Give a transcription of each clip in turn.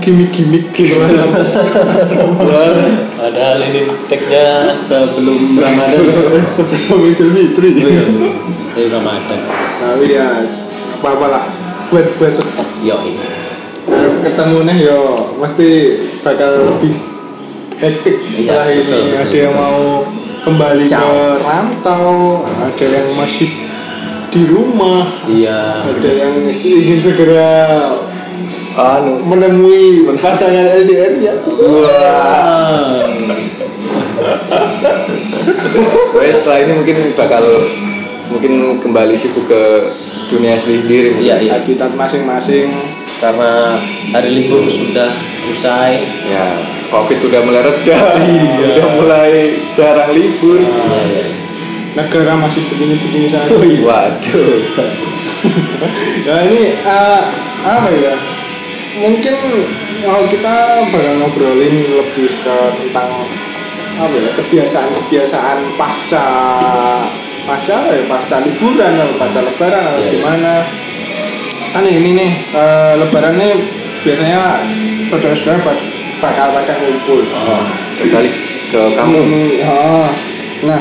gimmick-gimmick gitu Padahal ini tag-nya sebelum Ramadan. sebelum Idul Fitri Ini Ramadan. tapi ya apa-apa lah buat buat stok Yo. ketemu nih yo mesti bakal lebih hektik setelah Iya, ini betul, betul, ada yang betul. mau kembali ke rantau ada yang masih di rumah Iya. ada yang ingin segera anu. Menemui pasangan LDR ya. Wah. Pokoknya setelah ini mungkin bakal mungkin kembali sibuk ke dunia sendiri Iya, iya. habitat masing-masing. Karena hari libur sudah usai. ya covid udah mulai reda udah mulai jarang libur. Negara masih begini-begini saja. Waduh. Ya ini eh, apa ya mungkin kalau kita bakal ngobrolin lebih ke tentang apa ya kebiasaan-kebiasaan pasca pasca apa ya pasca liburan atau pasca lebaran atau Iya, iya. gimana kan ini nih eh, lebaran nih biasanya saudara-saudara bak- bakal pada ngumpul oh, kembali ke kamu Hmm, ya. Nah,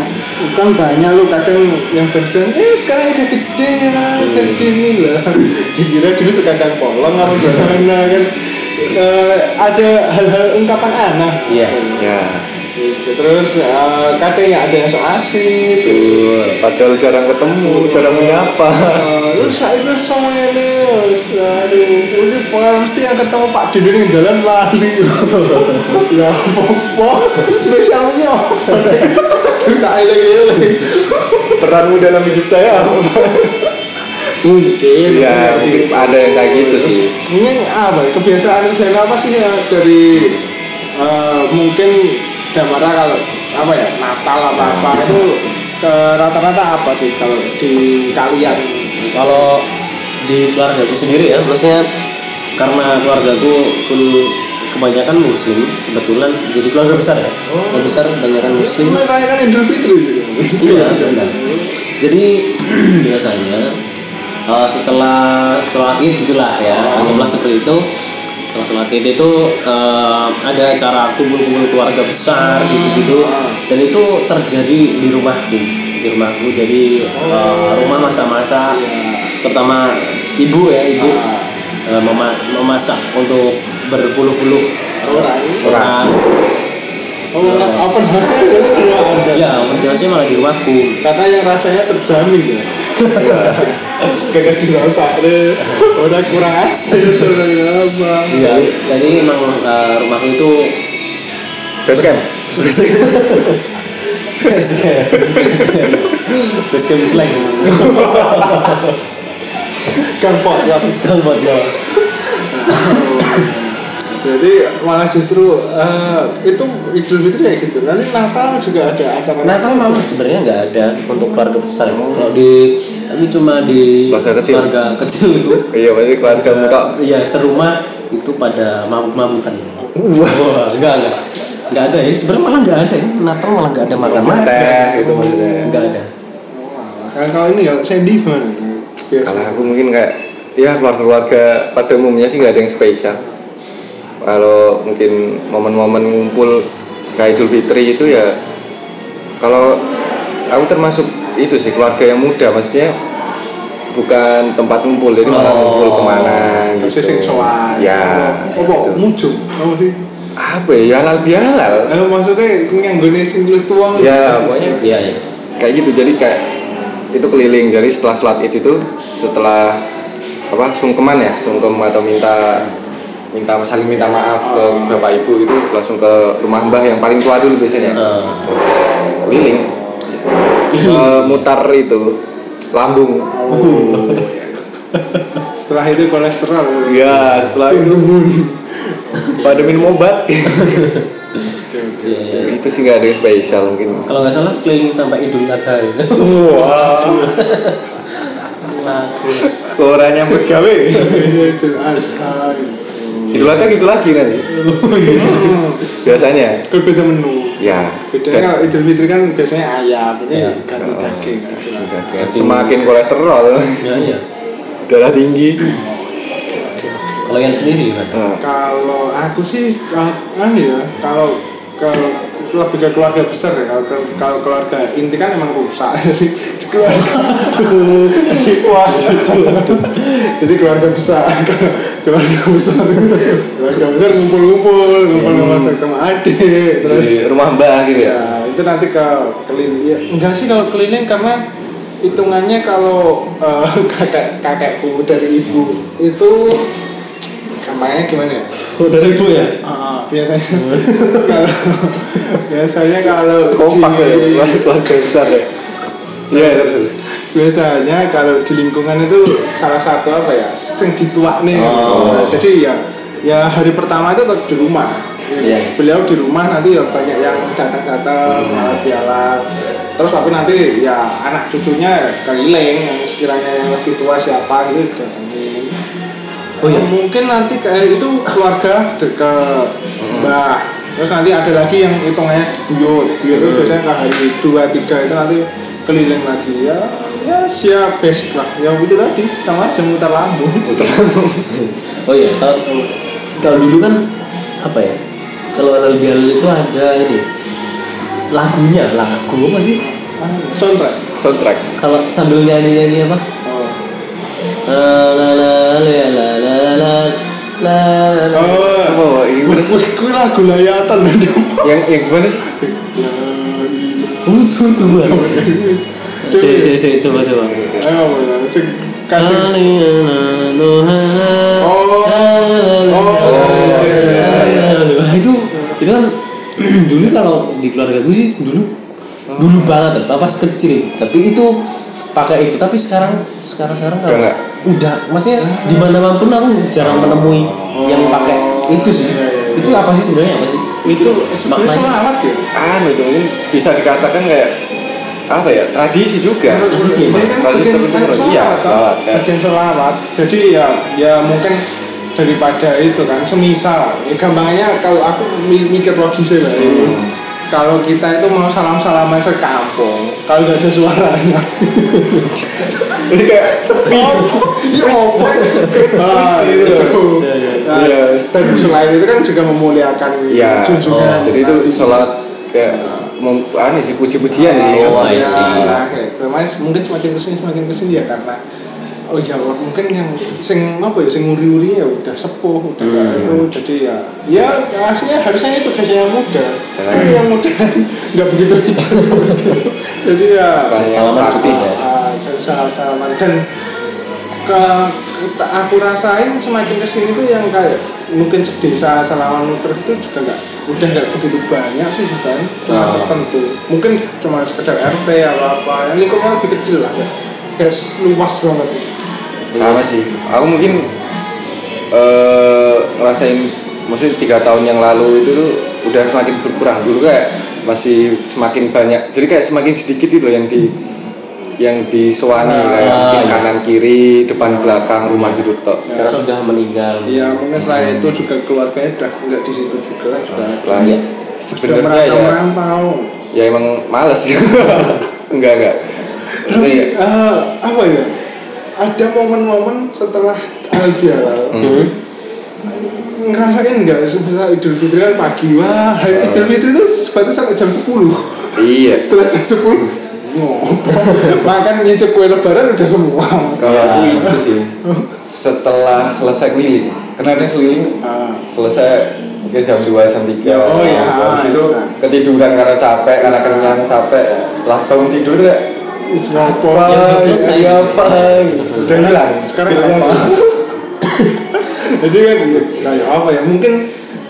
kan banyak lu kadang yang version eh sekarang udah gede lah, udah segini lah. Kira dulu sekacang polong apa gimana kan. Eh, ada hal-hal ungkapan anak. Iya. ya Gitu. Terus eh, kadang ya ada yang so asik. tuh padahal jarang ketemu jarang menyapa Eh, Terus saya itu semuanya aduh, ini pokoknya mesti yang ketemu Pak Didi yang jalan lali. ya apa-apa, spesialnya apa? Tak eling-eling. peranmu dalam hidup saya apa? Mungkin ya mungkin. ada yang kayak gitu Terus, sih. ini apa? Kebiasaan kebiasaan apa sih ya? Dari eh, mungkin Damara kalau apa ya? Natal apa apa itu ke rata-rata apa sih kalau di kalian? Kalau di keluarga aku sendiri ya, maksudnya karena keluargaku full kebanyakan muslim kebetulan jadi keluarga besar ya. Keluarga besar kebanyakan muslim. Merayakan Idul Fitri juga iya benar. Jadi biasanya eh, setelah sholat id gitulah ya anggaplah seperti itu. Setelah sholat id itu eh, ada acara kumpul-kumpul keluarga besar gitu-gitu. Dan itu terjadi di rumahku di rumahku. Jadi eh, rumah masa-masa terutama ibu ya ibu. Mema- memasak untuk berpuluh-puluh orang. orang. Oh open house nya berarti di rumah anda ya biasanya malah di rumahku karena yang rasanya terjamin ya. Gak dirasa deh udah kurang asli itu apa Iya, jadi emang eh, rumahku itu base camp? Base camp slang kan pot ya. Kan buat lo jadi malah justru eh, itu Idul Fitri ya gitu. Nanti Natal juga ada acara Natal malah sebenarnya nggak ada untuk keluarga besar. Kalau di tapi cuma di Keluarga kecil. keluarga kecil itu. Iya berarti keluarga muka. ya serumah itu pada mabuk-mabukan wah. Enggak enggak nggak. Ada ya. Sebenarnya malah nggak ada. Ya. Natal malah nggak ada makan makan gitu maksudnya. Nggak ada. Nah, kalau ini ya Sandy gimana? Kalau aku mungkin kayak ya keluarga-keluarga pada umumnya sih nggak ada yang spesial kalau mungkin momen-momen ngumpul kayak Idul Fitri itu ya kalau aku termasuk itu sih keluarga yang muda maksudnya bukan tempat ngumpul jadi malah Oh. ngumpul ke mana Terus gitu. sing soal. Ya apa gitu. mujung apa sih? Apa ya halal bihalal eh, maksudnya nganggone sing luwih tua ya pokoknya iya iya. Kayak gitu jadi kayak itu keliling. Jadi setelah sholat id itu setelah apa sungkeman ya sungkem atau minta minta saling minta maaf ke bapak ibu itu langsung ke rumah mbah yang paling tua dulu biasanya. Keliling. Eh, mutar itu lambung. Setelah itu kolesterol. Ya setelah itu. Pada minum obat. Iya, iya. itu sih nggak ada yang spesial mungkin. Kalau nggak salah keliling sampai Idul Adha ya. Wah. Orangnya nyambut gawe itu azkar itu lagi gitu lagi nanti biasanya. Itu beda menu. Ya. Bedanya dan- kalau Idul Fitri kan biasanya ayam ini Ya. ganti daging. Semakin kolesterol. Ya iya. Darah tinggi. Kalau yang sendiri gimana? Kalau aku sih anu ya, kalau kalau lebih ke keluarga besar ya kalau kalau keluarga inti kan emang rusak. Jadi keluarga wah jadi keluarga besar keluarga besar keluarga besar ngumpul-ngumpul ngumpul ngumpul sama adik terus di rumah mbah gitu ya. ya itu nanti ke keliling ya enggak sih kalau keliling karena hitungannya kalau eh, kakek kakekku dari ibu itu kampanye gimana ya Oh, dari ibu ya? Ah, biasanya kalau biasanya kalau Kompak ya, di- keluarga keluarga besar ya. Iya terus. Biasanya kalau di lingkungan itu salah satu apa ya sing dituak nih Oh. jadi ya ya hari pertama itu tetap di rumah. Iya. beliau di rumah nanti ya banyak yang datang-datang piala piala. Terus tapi nanti ya anak cucunya keliling yang sekiranya yang lebih tua siapa gitu datangin Oh iya? mungkin nanti kayak itu keluarga dekat mbah. Terus nanti ada lagi yang hitungannya buyut buyut itu biasanya ke hari dua tiga itu nanti keliling lagi ya ya, ya siap basic lah. Yang itu tadi sama aja muter lambung. Muter lambung. Oh iya kalau kalau dulu kan apa ya kalau halal bihalal itu ada ini lagunya lagu apa sih? Soundtrack. Soundtrack. Kalau sambil nyanyi nyanyi apa? Oh. Eh, la la la la la la la oh gimana sih? gue lagu layatan yang yang gimana sih? Utuh tuh Si, si, si, coba coba. Ayo, sing kasih Oh, Oh. Oh, iya, itu itu kan dulu kalau di keluarga gue sih dulu. Dulu banget pas kecil. Tapi itu pakai itu tapi sekarang sekarang sekarang kalau Udah maksudnya di mana pun aku jarang menemui yang pakai itu sih. Itu apa sih sebenarnya apa sih? Itu sebenarnya selamat ya? Anu itu bisa dikatakan kayak apa ya tradisi juga. Tradisi, Ini kan Tradisi bagian tertentu. selawat, Iya, kan? selawat, ya. bagian selawat jadi ya ya mungkin daripada itu kan semisal ya gampangnya kalau aku mi- mikir logisnya lah ya. kalau kita itu mau salam salaman sekampung kalau nggak ada suaranya Jadi kayak sepi. ini apa ah itu Nah, Iya. dan selain itu kan juga memuliakan Iya. junjungan Jadi itu sholat kayak anu sih puji-pujian. Oh, Ya, see. nah, kayak gitu. Mas, mungkin semakin ke sini semakin ke sini ya karena oh ya mungkin yang sing apa ya sing uri-uri ya udah sepuh udah Hmm. itu jadi ya ya aslinya harusnya itu kasih yang muda tapi yang muda kan nggak begitu jadi ya Salaman praktis. jadi salam-salaman dan ke, ke aku rasain semakin ke sini tuh yang kayak mungkin desa salaman muter itu juga nggak udah nggak begitu banyak sih sebenarnya cuma Ah. tertentu mungkin cuma sekedar RT atau apa yang lingkupnya lebih kecil lah ya kayak luas banget Sama sih. Aku mungkin eh ngerasain maksudnya tiga tahun yang lalu itu tuh udah semakin berkurang dulu kayak masih semakin banyak jadi kayak semakin sedikit itu loh yang di yang disewani Ah, kayak mungkin iya. kanan kiri depan belakang rumah gitu tok. Karena sudah meninggal. Ya mungkin selain itu juga keluarganya udah nggak di situ juga kan juga setelah Iya. sudah sebenarnya ya merantau-merantau. ya emang males enggak enggak. Tapi eh, apa ya? Ada momen-momen setelah bihalal Hmm. ngerasain nggak sebesar idul fitri kan pagi? Wah hari idul fitri itu sebatas sampai jam 10 iya. Setelah jam 10 ngopo makan nyicip kue lebaran udah semua. Kalau Ya. aku itu sih setelah selesai keliling. Karena ada yang keliling Ah. selesai mungkin jam 2 jam 3 Oh, iya. habis itu ketiduran karena capek karena kenyang capek. Setelah bangun tidur ya apa sudah hilang. Sekarang apa? Jadi kan kayak apa ya? Mungkin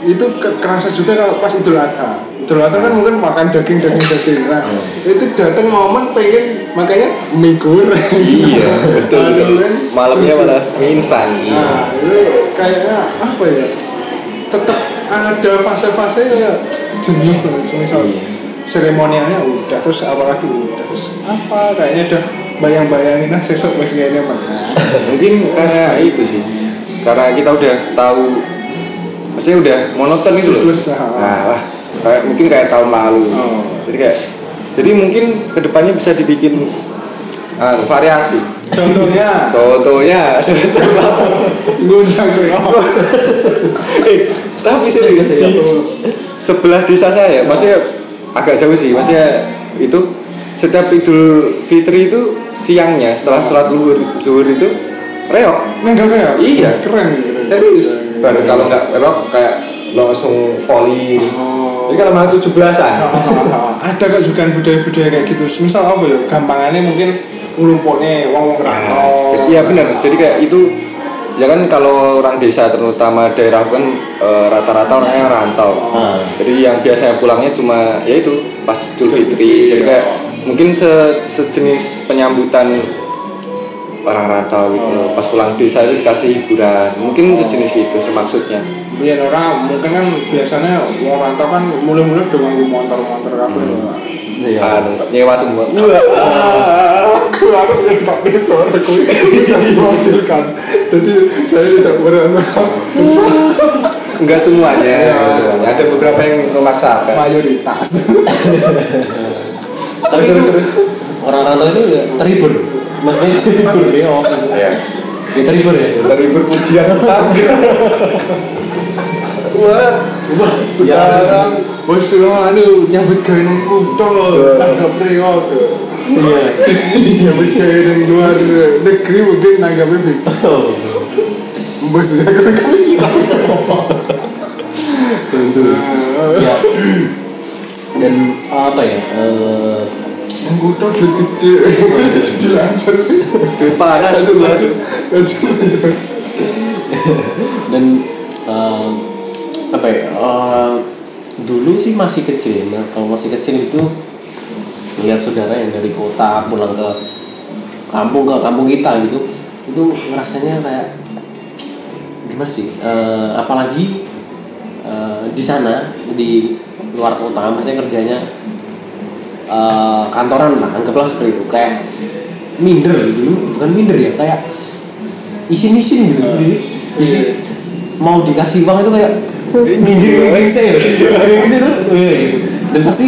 itu ke- kerasa juga kalau pas idul adha adha kan mungkin makan daging daging daging. Nah itu datang momen pengen makanya mie goreng. Iya betul betul. kan. malamnya malah mie instan. Nah itu kayaknya apa ya? Tetap ada fase-fase kayak jenuh misal seremonialnya udah terus apalagi udah terus apa? Kayaknya udah bayang-bayangin nah sesok wes kayaknya mana mungkin karena itu sih. Karena kita udah tahu maksudnya udah monoton itu loh. Ah. nah wah, kayak mungkin kayak tahun lalu Oh. jadi kayak jadi mungkin ke depannya bisa dibikin ah, variasi contohnya contohnya Gunjang reok. eh tapi serius di sebelah desa saya maksudnya agak jauh sih maksudnya itu setiap idul fitri itu siangnya setelah sholat zuhur zuhur itu reok Nenggal reok. Iya. Keren serius baru kalau nggak reok kayak langsung volley Oh. Jadi kalau malah tujuh belasan ada kok juga budaya-budaya kayak gitu misal apa ya gampangannya mungkin nglumpuknya wong wong Jadi- Iya benar. Jadi kayak itu ya kan kalau orang desa terutama daerah kan eh, rata-rata orangnya rantau. Ah. Jadi yang biasanya pulangnya cuma ya itu pas Idul Fitri. Jadi kayak mungkin se- sejenis penyambutan orang rantau gitu loh. Pas pulang desa itu dikasih hiburan. Mungkin sejenis itu semaksudnya. Biar orang mungkin kan biasanya wong rantau kan mulai-mulai udah nganggo motor-motor kabeh. Iya. Anu, nyewa semua. Aku aku yang tak bisa aku tidak diwakilkan. Jadi saya tidak merasa Enggak semuanya, enggak semuanya. Ada beberapa yang memaksakan. mayoritas. Tapi Terus, terus, terus. orang rantau itu ya terhibur. Maksudnya terhibur ya. oh. Ya. Ya terhibur ya. Dari berpujian tetangga. Wah, Wah, Sekarang bos lo anu nyambut gawe nang kutho, reok. Iya. Nyambut gawe nang luar negeri mungkin beda. Oh. Bos saya kan Ya. Dan apa ya? eh, Yang duit gede. Jadi lancar. duit panas Lanjut tuh. lanjut. Lanjut. dan eh, apa ya? eh, dulu sih masih kecil. Nah, kalau masih kecil itu lihat saudara yang dari kota pulang ke kampung ke kampung kita gitu itu rasanya kayak gimana sih Eh, apalagi eh, di sana di luar kota maksudnya kerjanya eh, kantoran lah anggaplah seperti itu kayak minder gitu dulu bukan minder ya kayak isin-isin gitu isi mau dikasih uang itu kayak minggir minggir saya eh, gitu. dan pasti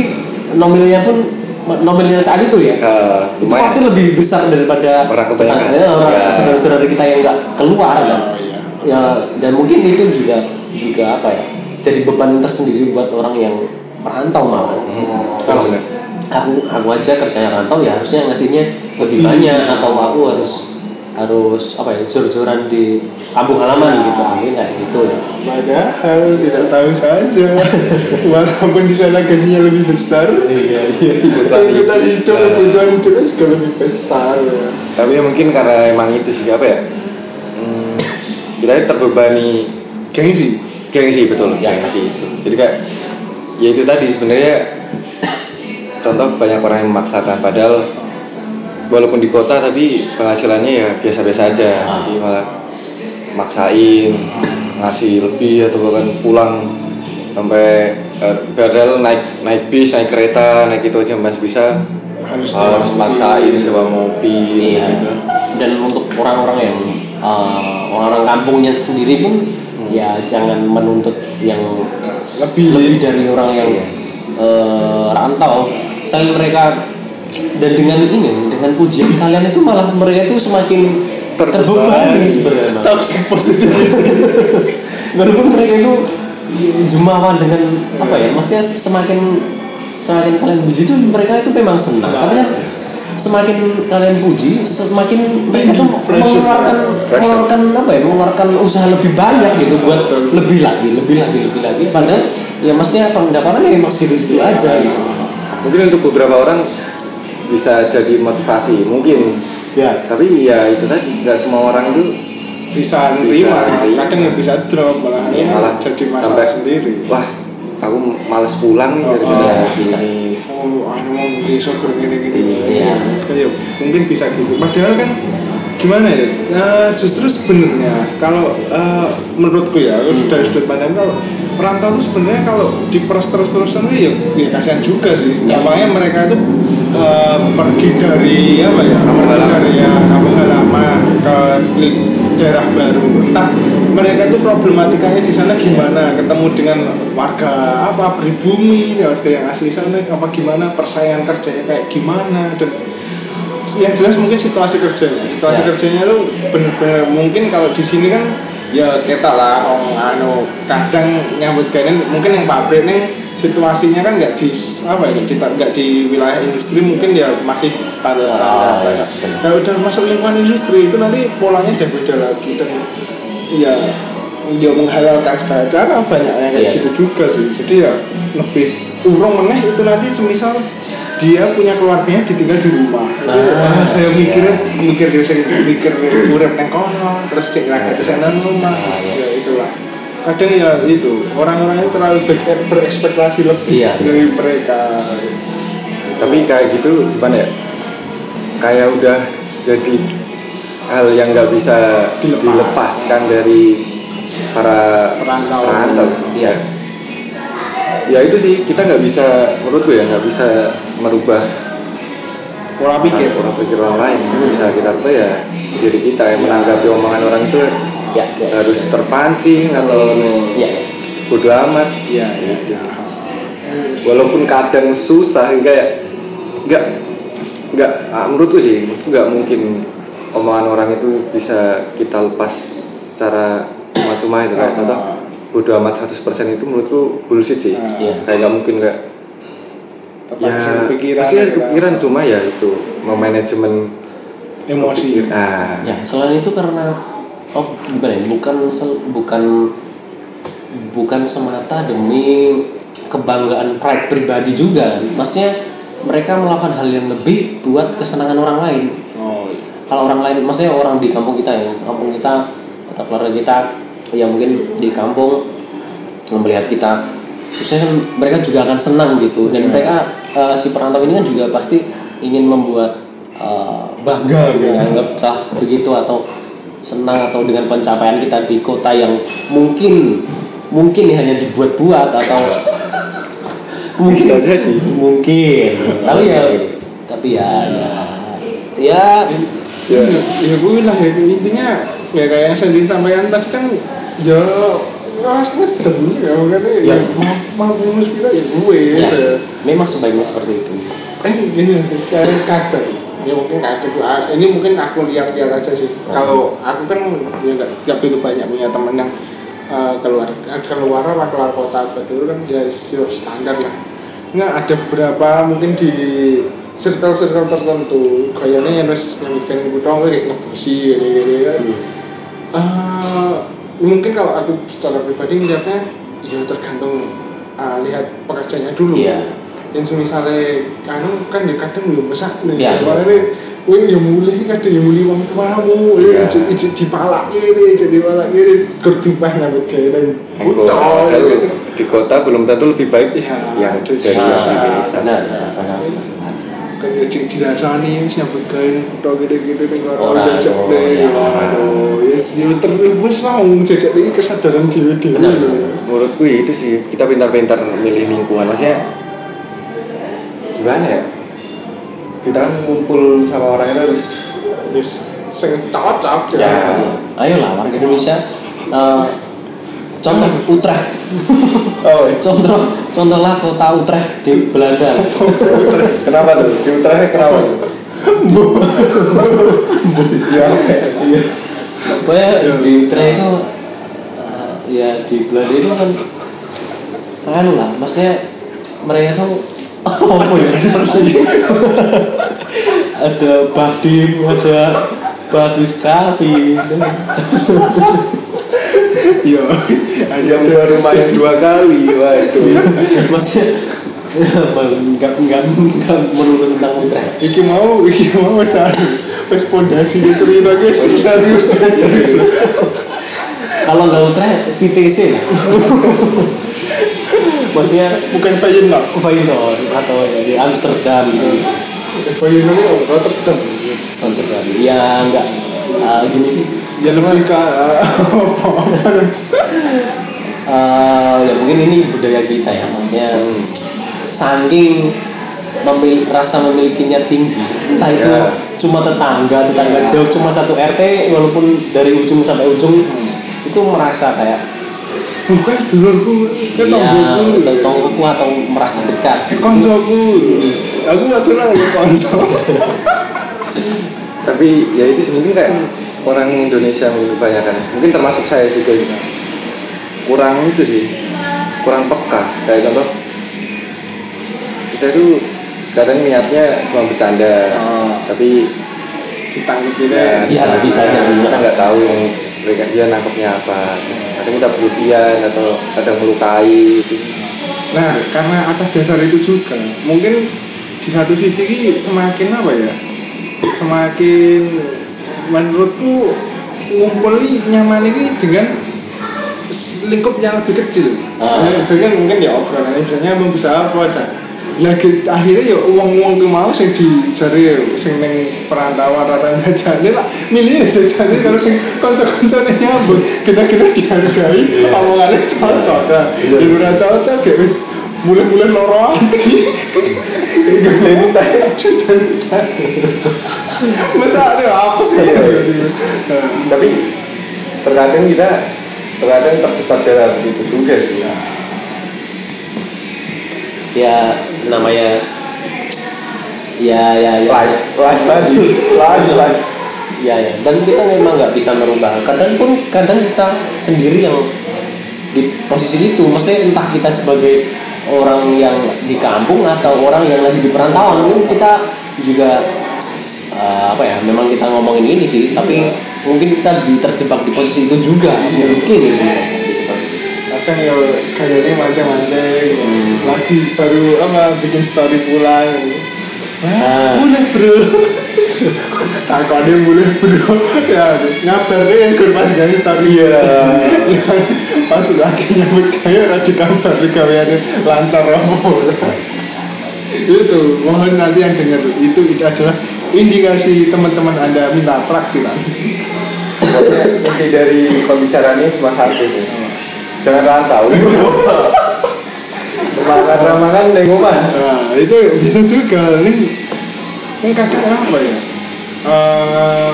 nominalnya pun nominalnya saat itu ya Eh, itu pasti lebih besar daripada Orang kebanyakan. tetangga- orang Ya. saudara-saudara kita yang nggak keluar kan ya dan mungkin itu juga juga apa ya jadi beban tersendiri buat orang yang merantau malah kalau benar. Aku aku aja kerjanya rantau ya harusnya ngasihnya lebih banyak atau aku harus harus apa ya jor-joran di kampung halaman gitu. Mungkin kayak gitu ya. Padahal tidak tahu saja. Walaupun di sana gajinya lebih besar iya iya Kebutuhan kita hidup, kebutuhan hidupnya juga lebih besar ya. Tapi ya mungkin karena emang itu sih apa ya? Hmm, kita terbebani. Gengsi? Gengsi betul, gengsi. Jadi kayak ya itu tadi sebenarnya contoh banyak orang yang memaksakan padahal walaupun di kota tapi penghasilannya ya biasa-biasa aja. Jadi malah maksain ngasih lebih atau bahkan pulang sampai eh, padahal naik naik bis naik kereta naik itu aja masih bisa Harus harus sewa maksain sewa mobil Iya. gitu. Dan untuk orang-orang yang uh, orang-orang kampungnya sendiri pun ya jangan menuntut yang Lebih lebih dari orang yang uh, rantau. Saya mereka dan dengan ini dengan pujian kalian itu malah mereka itu semakin terbebani sebenarnya. Toxic positivity Walaupun mereka itu jumawa dengan apa ya, maksudnya semakin semakin kalian puji itu mereka itu memang senang. Tapi kan semakin kalian puji, semakin mereka itu mengeluarkan mengeluarkan apa ya, mengeluarkan usaha lebih banyak gitu buat lebih lagi, lebih lagi, lebih lagi. Padahal ya maksudnya pendapatannya emang segitu-segitu aja gitu. Mungkin untuk beberapa orang bisa jadi motivasi mungkin Ya tapi ya itu tadi nggak semua orang itu bisa nerima. Kadang ya bisa drop Malah ya, malah jadi masalah sampai, sendiri wah aku males pulang nih Oh, oh, bisa. gini Oh, anu mau bisa gini-gini Iya. Kayak mungkin bisa gitu padahal kan gimana ya Eh, justru sebenarnya kalau eh, menurutku ya Hmm. dari sudut pandang kalau perantau itu sebenarnya kalau diperas terus-terusan ya, ya kasihan juga sih Ya. makanya mereka itu eh, pergi dari apa ya pergi dari ya kampung halaman ke daerah baru entah mereka itu problematikanya di sana gimana ketemu dengan warga apa pribumi warga yang asli sana apa gimana persaingan kerjanya kayak gimana dan yang jelas mungkin situasi kerjanya situasi Ya. kerjanya tuh benar-benar mungkin kalau di sini kan ya kita lah om anu kadang nyambut gawe mungkin yang pabrik nih situasinya kan nggak di apa ya di, nggak di wilayah industri mungkin ya masih standar standar Ah, iya, nah udah masuk lingkungan industri itu nanti polanya udah beda lagi dan ya dia menghalalkan segala cara banyaknya kayak Iya. gitu juga sih jadi ya lebih urung meneh itu nanti semisal dia punya keluarganya ditinggal di rumah Ah, Wah, saya iya. mikirnya mikir dia sing mikir urip neng kono terus cek rakyat di sana rumah ya itulah kadang ya itu orang-orang itu terlalu ber- berekspektasi lebih Iya. dari mereka tapi kayak gitu gimana ya kayak udah jadi hal yang nggak bisa Dilepas. dilepaskan dari para Perantau. perantau sih. Ya itu sih kita nggak bisa menurut gue ya nggak bisa merubah pola pikir pola pikir orang lain Yang bisa kita apa ya diri kita yang menanggapi omongan orang itu Ya, ya. harus terpancing atau harus Ya. bodo amat iya iya walaupun kadang susah kayak nggak nggak ah, menurutku sih nggak mungkin omongan orang itu bisa kita lepas secara cuma-cuma itu kayak Ah. contoh bodo amat 100% itu menurutku bullshit sih Ah. Iya. kayak nggak mungkin kayak ya pikiran pasti ada gitu. kepikiran cuma ya itu memanajemen emosi ah Ya, selain itu karena oh gimana ya? Bukan sel- bukan bukan semata demi kebanggaan pride pribadi juga. Maksudnya mereka melakukan hal yang lebih buat kesenangan orang lain. oh Kalau orang lain, maksudnya orang di kampung kita ya, kampung kita atau keluarga kita yang mungkin di kampung melihat kita maksudnya mereka juga akan senang gitu. Dan mereka eh, si perantau ini kan juga pasti ingin membuat eh, bangga gitu anggaplah begitu atau senang atau dengan pencapaian kita di kota yang mungkin mungkin ya hanya dibuat-buat atau mungkin. Jadi. mungkin. Tapi ya tapi ya ya. Ya ya ya gue lah ya intinya ya kayak yang saya disampaikan tadi kan ya ya makanya ya Ya. mau mau minus kita ya gue ya. ya. memang sebaiknya seperti itu. Eh gini kayak kadang ya mungkin kadang ini mungkin aku lihat-lihat aja sih. Kalau aku kan ya nggak nggak begitu banyak punya temen yang eh, keluar eh, keluar lah keluar kota. Betul kan ya ya standar lah. Nggak ada beberapa mungkin di circle-circle tertentu. Kayaknya yang harus yang bikin butuh kayak ngebusi gini gini kan. Eh, mungkin kalau aku secara pribadi melihatnya ya tergantung eh, lihat pekerjaannya dulu Iya. yang semisalnya kanu kan ya kadang belum besar nih Iya. kemarin nih Wih, yang mulai kadang yang mulai uang itu kamu, Iya. ijit ijit dipalak ini, jadi palak ini, kerdupah nyambut kayak dan Di kota, padahal di kota belum tentu lebih baik Iya, yang itu dari desa. benar benar benar kan ya cik dirasani wis nyambut gawe kuto gede-gede ning karo Ora, jajak oh, deh. ya. Aduh, yes yo terus lah wong jajak iki kesadaran dhewe-dhewe. Menurutku itu sih kita pintar-pintar milih lingkungan maksudnya gimana ya kita kan ngumpul sama orang itu harus Wis sing cocok Ya. ayolah warga Indonesia eh, contoh Utrecht. Oh contoh contohlah kota Utrecht di Belanda. Kenapa tuh? Di Utrecht kenapa ya iya. Pokoknya di Utrecht itu eh, ya di Belanda itu kan anu lah maksudnya mereka tuh apa ya? Ada Badim ada Bagus Cafe Iya. Yang dua rumah yang dua kali wah itu maksudnya nggak nggak nggak menurut tentang Utrecht Iki mau, iki mau wis anu, wis pondasi cerita guys, serius. serius. kalau nggak Utrecht VTC lah. Maksudnya Bukan Feyenoord. Feyenoord atau ya di Amsterdam gitu. Feyenoord itu Rotterdam. Amsterdam ya nggak ah, gini sih. Ya lebih ke eh, apa-apa Eh, ya mungkin ini budaya kita ya maksudnya saking memil- rasa memilikinya tinggi. Entah itu Ya. cuma tetangga tetangga jauh cuma satu RT walaupun dari ujung sampai ujung itu merasa kayak bukan dulurku kan ya tonggoku tonggoku atau merasa dekat koncoku. Aku nggak kenal sama konco. Tapi ya itu mungkin kayak orang Indonesia mungkin kebanyakan mungkin termasuk saya juga juga kurang itu sih kurang peka kayak contoh kita itu kadang niatnya cuma bercanda Oh. tapi ditangkepinnya Ya, kita- bisa jadi. kita nggak tahu yang mereka dia nangkepnya apa kadang kita berlebihan atau kadang melukai gitu. Nah, karena atas dasar itu juga, mungkin di satu sisi ini semakin apa ya? Semakin menurutku ngumpul nyaman ini dengan lingkup yang lebih kecil. Ah. Ya, dengan mungkin ya obrolan misalnya mau bisa apa dan lagi akhirnya ya uang-uang ke mau sing dicari sing neng perantauan rata jajane lah. Milih jajane kalau sing kanca-kancane nyambut. Kira-kira dihargai omongannya cocok. Kan ya ora cocok kayak wis mulai-mulai loro ati ini tanya masa ada apa sih? Tapi terkadang kita terkadang terjebak dalam itu juga sih. Ya namanya ya ya ya. Live live tadi live live ya ya. Dan kita memang nggak bisa merubah. Kadang pun kadang kita sendiri yang di posisi itu. Maksudnya entah kita sebagai orang yang di kampung atau orang yang lagi di perantauan. Mungkin kita juga eh, apa ya memang kita ngomongin ini sih tapi mungkin kita di- terjebak di posisi itu juga. Mungkin bisa jadi seperti itu. Kadang ya kayaknya mancing-mancing lagi baru apa bikin story pulang Ah. boleh bro. Takutnya boleh bro. Ya ngabarnya yang gue pas gak story. Ya pas lagi nyambut kayak udah dikabar gaweannya lancar apa itu mohon nanti yang dengar itu itu adalah indikasi teman-teman anda minta praktikan Pokoknya inti dari pembicaraan ini cuma satu nih. Jangan rantau. Makan ramalan di rumah. Nah, itu bisa juga. Ini, ini kadang apa ya? Eh,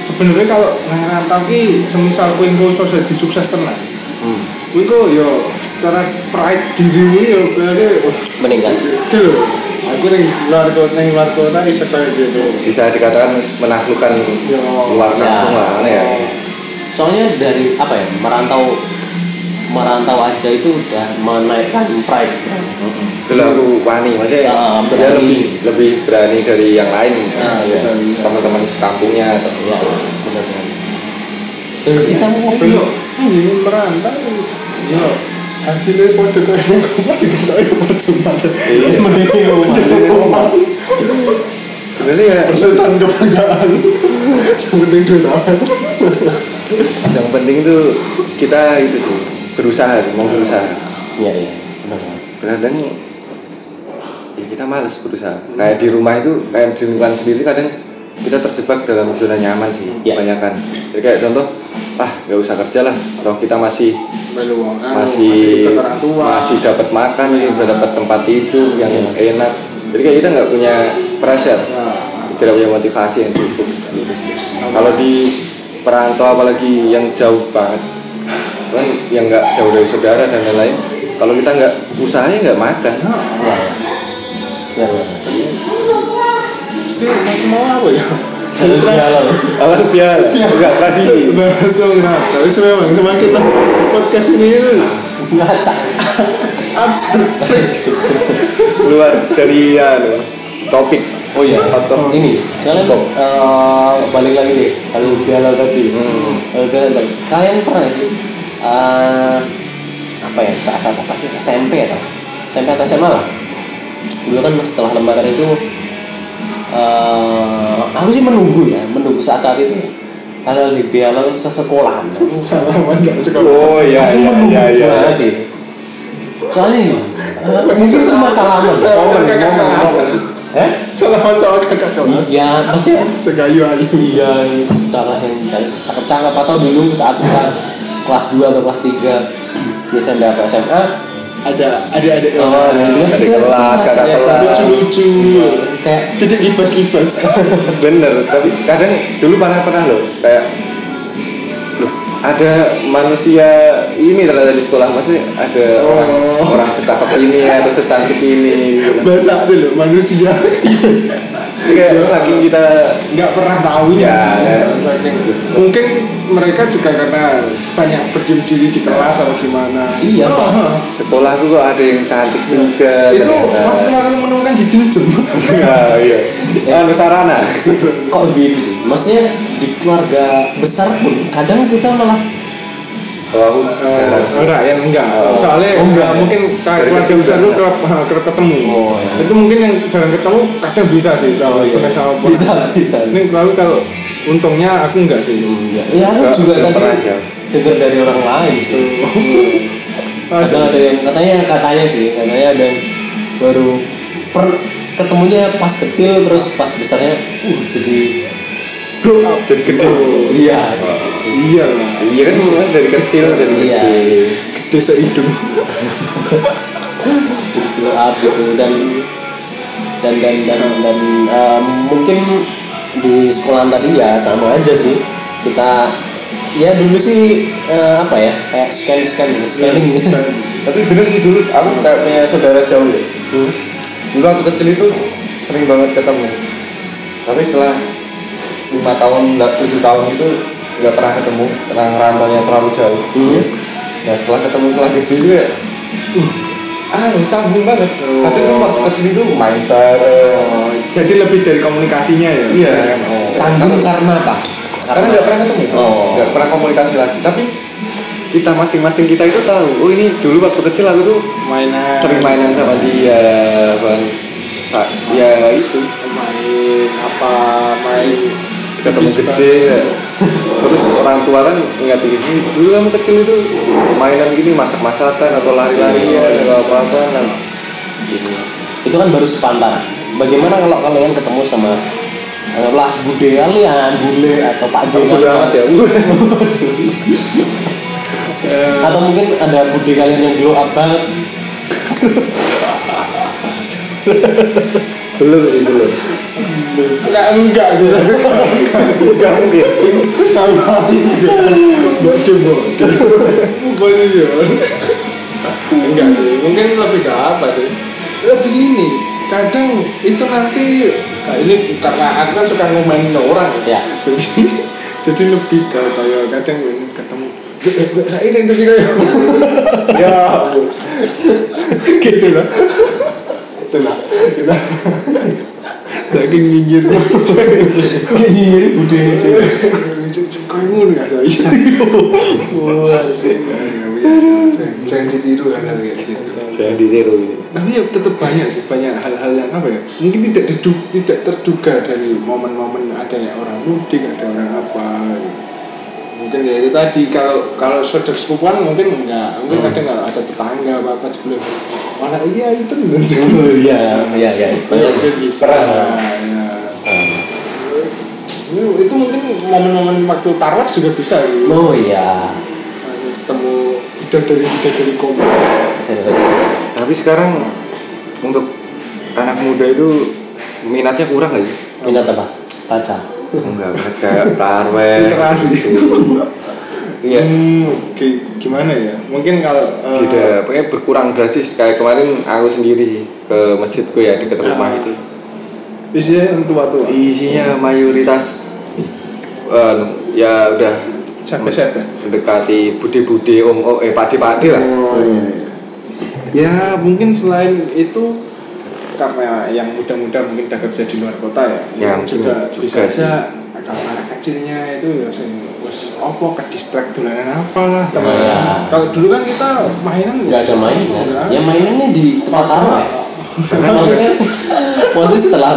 sebenarnya kalau nang rantau ki semisal kowe engko iso jadi sukses tenan. Hmm. Engko yo secara pride dirimu yo wah, meningkat iki lho. Aku ning luar kota ning luar kota iso kayak gitu. Bisa dikatakan menaklukkan Yo. luar kampung lah, mana ya? soalnya dari apa ya merantau merantau aja itu udah menaikkan pride sebenarnya Itu lah aku wani, maksudnya dia berani. lebih lebih berani dari yang lain. Ah, Ya, bisa. Teman-teman sekampungnya atau ya benar benar dan kita mau Ini merantau yo hasilnya kode kayak ngomong kita yo percuma. Iya. Mending ngomong. Sebenarnya ya Persetan kebanggaan. Sepenting duit yang penting tuh kita itu sih berusaha, mau berusaha. iya iya benar kadang ya kita males berusaha kayak di rumah itu kayak di lingkungan sendiri kadang kita terjebak dalam zona nyaman sih Ya. kebanyakan. Jadi kayak contoh ah nggak usah kerja lah toh kita masih masih tua. masih dapat makan nih udah dapat tempat tidur yang Ya. enak. Jadi kayak kita nggak punya pressure. Nah, tidak punya motivasi yang cukup. Gitu kalau di perantau apalagi yang jauh banget kan yang nggak jauh dari saudara dan lain-lain kalau kita nggak usahanya nggak makan. Ya. Ya benar ini mau apa ya? benar apa tuh piala. Enggak tradisi Bahasa nggak. Tapi memang semakin lah podcast ini. Ngacak absurd. keluar dari anu, topik. Oh iya Atau- ini kalian eh, balik lagi deh. Kalau biala tadi. Hmm. Biala tadi. Kalian pernah sih eh, apa ya saat-saat apa sih? SMP atau? SMP atau SMA lah. Dulu kan setelah lembaran itu eh, aku sih menunggu ya menunggu saat-saat itu halal di biala sesekolahan. Salah macam sekolah. oh iya aku iya menunggu iya iya. banget sih? Soalnya ini eh, mungkin cuma salaman. Salah kakak kelas. eh? Salah macam kakak kelas. ya maksudnya Segayu ayu. iya kelas yang ca- cakep-cakep. Atau dulu saat kita kelas 2 atau kelas 3 di SMP atau SMA Ada adik-adik oh, kelas. Adik kelas, kakak ya, kelas. Lucu-lucu. kayak Didik kibas-kibas. bener tapi kadang dulu pernah pernah loh kayak loh ada manusia ini ternyata di sekolah maksudnya ada orang Oh. orang secakep ini atau secantik ini gitu. Bahasa ada loh manusia. kayak saking kita nggak pernah tahunya Ya, ya. Saking- mungkin mereka juga karena banyak berdiam diri di kelas atau gimana. Iya, Oh, Pak. sekolah tuh kok ada yang cantik juga itu waktu aku menemukan hidden gem Ya, iya. Anu sarana. kok gitu sih? Maksudnya di keluarga besar pun kadang kita malah Kalau Oh, sih. Ryan enggak. Oh. Soalnya Oh, enggak enggak mungkin kecil besar enggak. lu kerap kerap ketemu. Oh, iya. Itu mungkin yang jarang ketemu kadang bisa sih sama Oh, iya. sama sama Bisa, bisa. Ini kalau kalau untungnya aku enggak sih. ya, ya aku Enggak, juga tadi dengar dari orang lain sih kadang ada yang katanya katanya sih katanya ada yang baru per ketemunya pas kecil terus pas besarnya uh jadi Grow up Jadi gede. iya Iya lah. Iya kan mulai dari kecil jadi Iya. gede. Gede sehidung. flow up gitu dan dan dan dan dan eh, mungkin di sekolahan tadi ya sama aja sih kita ya dulu sih eh, apa ya kayak scan scan scanning gitu. Tapi bener sih dulu aku kayak punya saudara jauh ya. Dulu waktu kecil itu sering banget ketemu. Tapi setelah lima tahun, nggak tujuh tahun itu nggak pernah ketemu karena rantaunya terlalu jauh. Hmm. Nah setelah ketemu setelah gede itu ya, uh, ah canggung banget. Tapi kan waktu kecil itu main bareng. Oh, jadi lebih dari komunikasinya ya. Iya. Oh. canggung karena apa Karena nggak pernah ketemu, Oh. nggak pernah komunikasi lagi. Tapi kita masing-masing kita itu tahu, oh ini dulu waktu kecil aku tuh Mainan. sering mainan sama dia bang Sa- ya itu main apa main ketemu gede ya. terus orang tua kan ingatin ini dulu kamu kecil itu mainan gini masak-masakan atau lari-larian atau apa-apa nah, gitu. itu kan baru sepantaran. Bagaimana kalau kalian ketemu sama lah bude kalian bule atau pak D Bodo amat ya atau mungkin ada bude kalian yang glow up banget belum sih belum. Enggak enggak sih. Nggak mungkin sama juga enggak. Coba ya enggak sih. Mungkin lebih ke apa sih? Lebih ini kadang itu nanti nah ini karena aku kan suka ngomain orang. Ya. jadi jadi lebih ke kayak kadang ini ketemu "Eh, eh, saya ini tadi kayak. Ya. Gitu lah itu lah. Kita saking nyinyirnya nyiri bude kayak ngono ya saya jangan ditiru gitu. Saya ditiru ini. Tapi ya tetap banyak sih banyak hal-hal yang apa ya mungkin tidak tidak terduga dari momen-momen adanya orang mudik ada orang apa mungkin ya itu tadi kalau kalau saudara sepupuan mungkin enggak. Mungkin kadang kalau ada tetangga apa apa sebelum mana iya itu oh iya iya iya. Mungkin bisa ya. Itu mungkin momen-momen waktu tarwah juga bisa gitu. oh iya. Ketemu bidadari bidadari komik tapi sekarang untuk anak muda itu minatnya kurang aja minat apa? Baca enggak mereka tarweh Literasi. gitu. iya Hmm, gi- gimana ya? Mungkin kalau eh, tidak pokoknya berkurang drastis kayak kemarin aku sendiri sih ke masjidku ya dekat rumah itu isinya yang tua-tua. isinya mayoritas eh, ya udah Siapa-siapa? mendekati bude-bude om oh, eh pade-pade lah Oh, iya, iya. Ya, mungkin selain itu karena yang muda-muda mungkin udah kerja di luar kota ya. Ya, Mungkin mungkin juga, juga bisa aja kalau anak kecilnya itu ya wes opo ke distract dolanan apalah teman. Ya. Kalau dulu kan kita mainan nggak ada mainan ya mainannya di tempat taraweh Kan maksudnya maksudnya setelah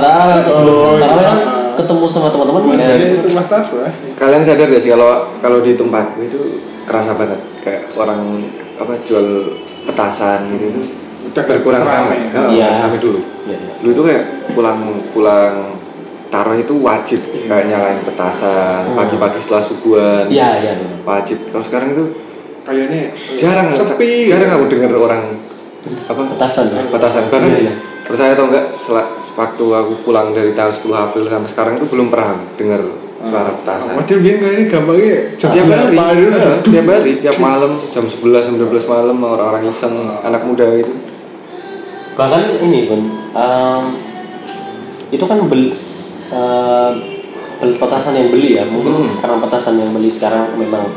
sebelum Oh, taraweh iya. kan ketemu sama teman-teman Jadi ya. itu mas tarwah. kalian sadar gak sih kalau kalau di tempatku itu kerasa banget kayak orang apa jual petasan gitu itu Udah berkurang ramai. Iya. sampai dulu. Iya, iya. dulu itu kayak pulang pulang taruh itu wajib kayak nyalain petasan pagi-pagi setelah subuhan. Iya iya wajib. Kalau sekarang itu Kayaknya jarang sepi. jarang aku dengar orang apa? Petasan ya petasan. Bahkan Iya, iya. percaya atau enggak sel- waktu aku pulang dari tanggal 10 April sampai sekarang itu belum pernah dengar suara petasan. Waduh, gini kayak ini gampangnya jam tiap hari. tiap hari tiap malam jam 11 jam 12 malam orang-orang iseng anak muda gitu bahkan ini pun em, itu kan bel- eh, pel- petasan yang beli ya mungkin karena petasan yang beli sekarang memang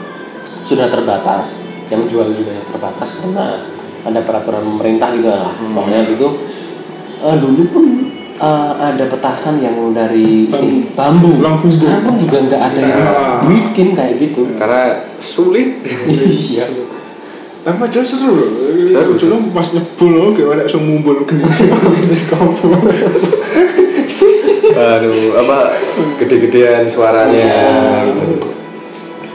sudah terbatas yang jual juga yang terbatas karena ada peraturan pemerintah gitu lah. Pokoknya itu eh, dulu pun eh, ada petasan yang dari ini, bambu. Bambu. sekarang pun juga nggak ada yang Nah. bikin kayak gitu. Karena sulit. Iya Tapi padahal seru loh. Seru, Dulu pas nyebul loh, kayak ada langsung mumbul gini. Kompor. aduh apa gede-gedean suaranya gitu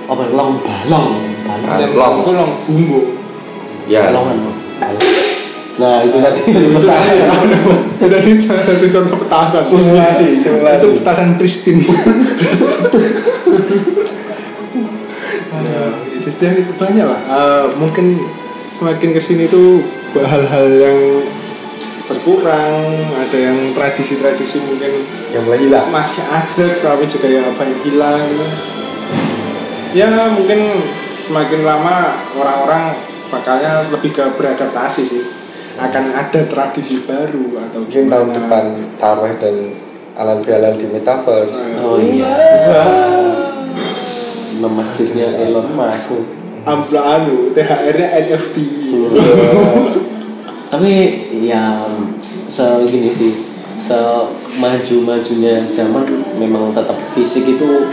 apa long balong balong Ah, long. itu long bumbu. ya balongan balong. nah itu tadi Petasan. Dan ini salah satu contoh petasan. Simulasi, simulasi. Itu petasan Pristine. Itu banyak lah. Eh, mungkin semakin ke sini tuh hal-hal yang berkurang, ada yang tradisi-tradisi mungkin yang mulai hilang masih ada tapi juga yang apa yang hilang gitu. ya mungkin semakin lama orang-orang bakalnya lebih ke beradaptasi sih akan ada tradisi baru atau mungkin tahun gimana. depan taraweh dan alan halal di metaverse oh iya Nama masjidnya Elon Musk. Ampla anu THR-nya NFT tapi ya segini sih. Semaju majunya zaman memang tetap fisik itu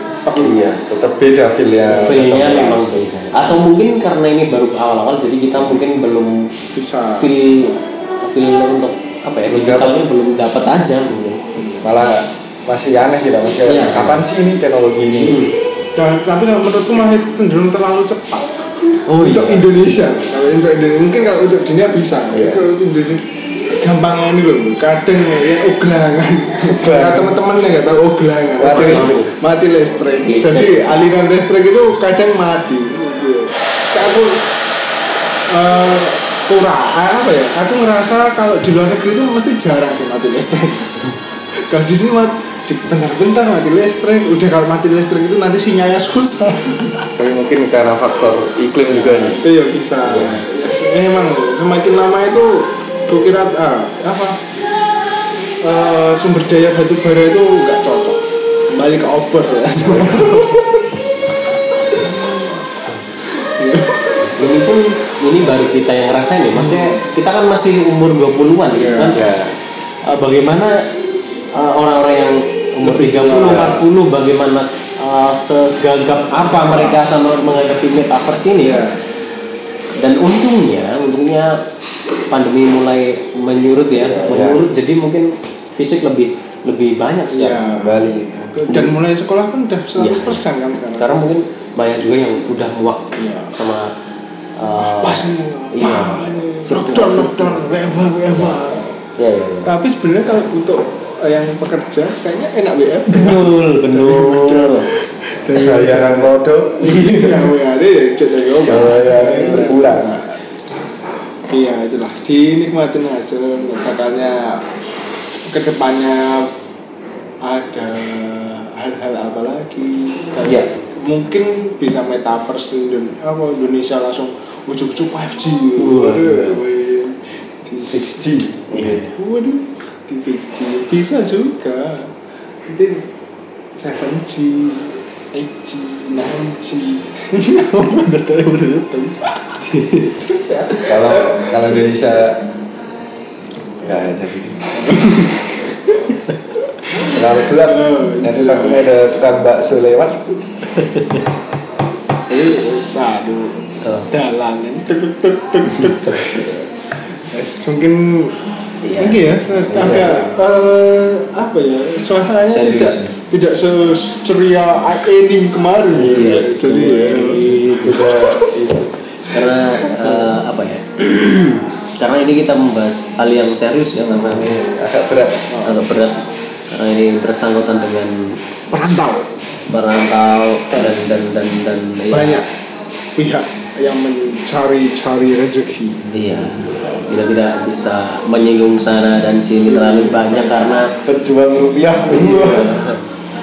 iya tetap beda feelnya feelnya tetap memang beda. Atau mungkin karena ini baru awal-awal jadi kita mungkin belum bisa. feel feel untuk apa ya digitalnya belum dapat aja mungkin malah masih aneh kita masih Iya. kapan sih ini teknologi ini Dan, tapi kalau menurutku itu cenderung terlalu cepat. Oh untuk Indonesia. Kalau untuk Indonesia mungkin kalau untuk dunia bisa. Iya. kalau untuk Indonesia gampangnya ini loh. Kadang ya oglangan. Nah, teman-teman yang nggak tahu oglangan. Mati listrik. mati listrik. Jadi aliran listrik itu kadang mati. Kayak aku eh kurang apa ya? Aku ngerasa kalau di luar negeri itu mesti jarang sih mati listrik. Kalau di sini mat di bentar-bentar mati listrik. Udah kalau mati listrik itu nanti sinyalnya susah tapi mungkin karena faktor iklim juga sih itu ya bisa. Ya, memang semakin lama itu kukira ah, apa? Eh, sumber daya batu bara itu nggak cocok. Kembali ke obor ya. Ini pun ini baru kita yang ngerasain ya maksudnya kita kan masih umur 20-an gitu Iya. kan? Ya bagaimana eh, orang-orang yang umur 30 40 bagaimana eh, segagap apa mereka sama menghadapi metaverse ini. Iya. dan untungnya untungnya pandemi mulai menyurut ya menyurut. Jadi mungkin fisik lebih lebih banyak sekarang. kembali dan mulai sekolah pun udah 100% kan sekarang. Karena mungkin banyak juga yang udah muak Iya. sama uh, pas iya. lockdown lockdown WFH ya, ya, ya. tapi sebenarnya kalau untuk yang pekerja kayaknya enak WFH betul betul. Bayaran kodok Iya, dari obat. bayaran berkurang. Iya itulah. Dinikmatin aja katanya. Ke depannya ada hal-hal apa lagi? Kayak Iya. mungkin bisa metaverse Indon- apa Indonesia langsung ujuk-ujuk 5G Waduh. Waduh, wih. Di 6G Iya. waduh 6G bisa juga. Nanti 7G 8G 9G udah tahu udah kalau kalau Indonesia nggak jadi terlalu gelap nanti takutnya ada tukang bakso lewat. Ini. Aduh. Yes, mungkin Iya. mungkin ya agak eh, apa ya suasananya Serius. tidak tidak seceria ini kemarin Iya. jadi ya, juga itu karena eh, apa ya karena ini kita membahas hal yang serius ya karena agak berat agak berat karena ini bersangkutan dengan perantau perantau dan dan dan dan ya, banyak pihak yang mencari-cari rezeki. Iya kita tidak bisa menyinggung sana dan sini terlalu banyak karena pejuang rupiah.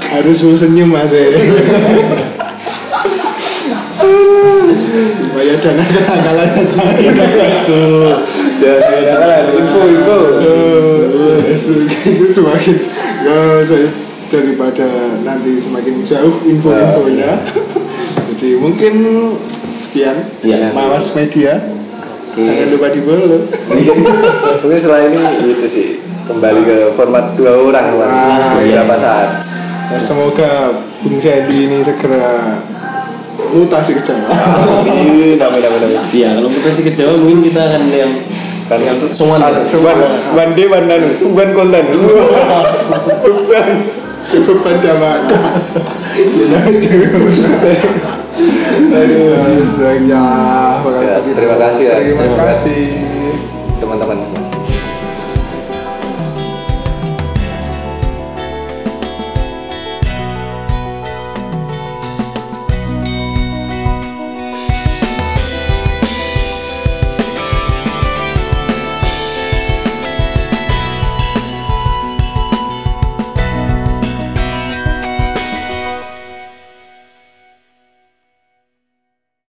Harus senyum mas ya supaya dana kenakalan aja. Itu dan info info. Itu semakin ya daripada nanti semakin jauh info-infonya jadi mungkin sekian Iya. mawas media. Jangan lupa di follow mungkin setelah ini itu sih kembali ke format dua orang. Ah, beberapa yes. saat. Ya, semoga Bung Jadi ini segera mutasi ke Jawa. Amin amin amin amin. Iya, kalau kita sih ke Jawa mungkin kita akan yang kan yang semua one, one day one one konten. Beban. Maka aduh aduh ya. Ya, terima kasih ya. terima Terima kasih. Teman-teman semua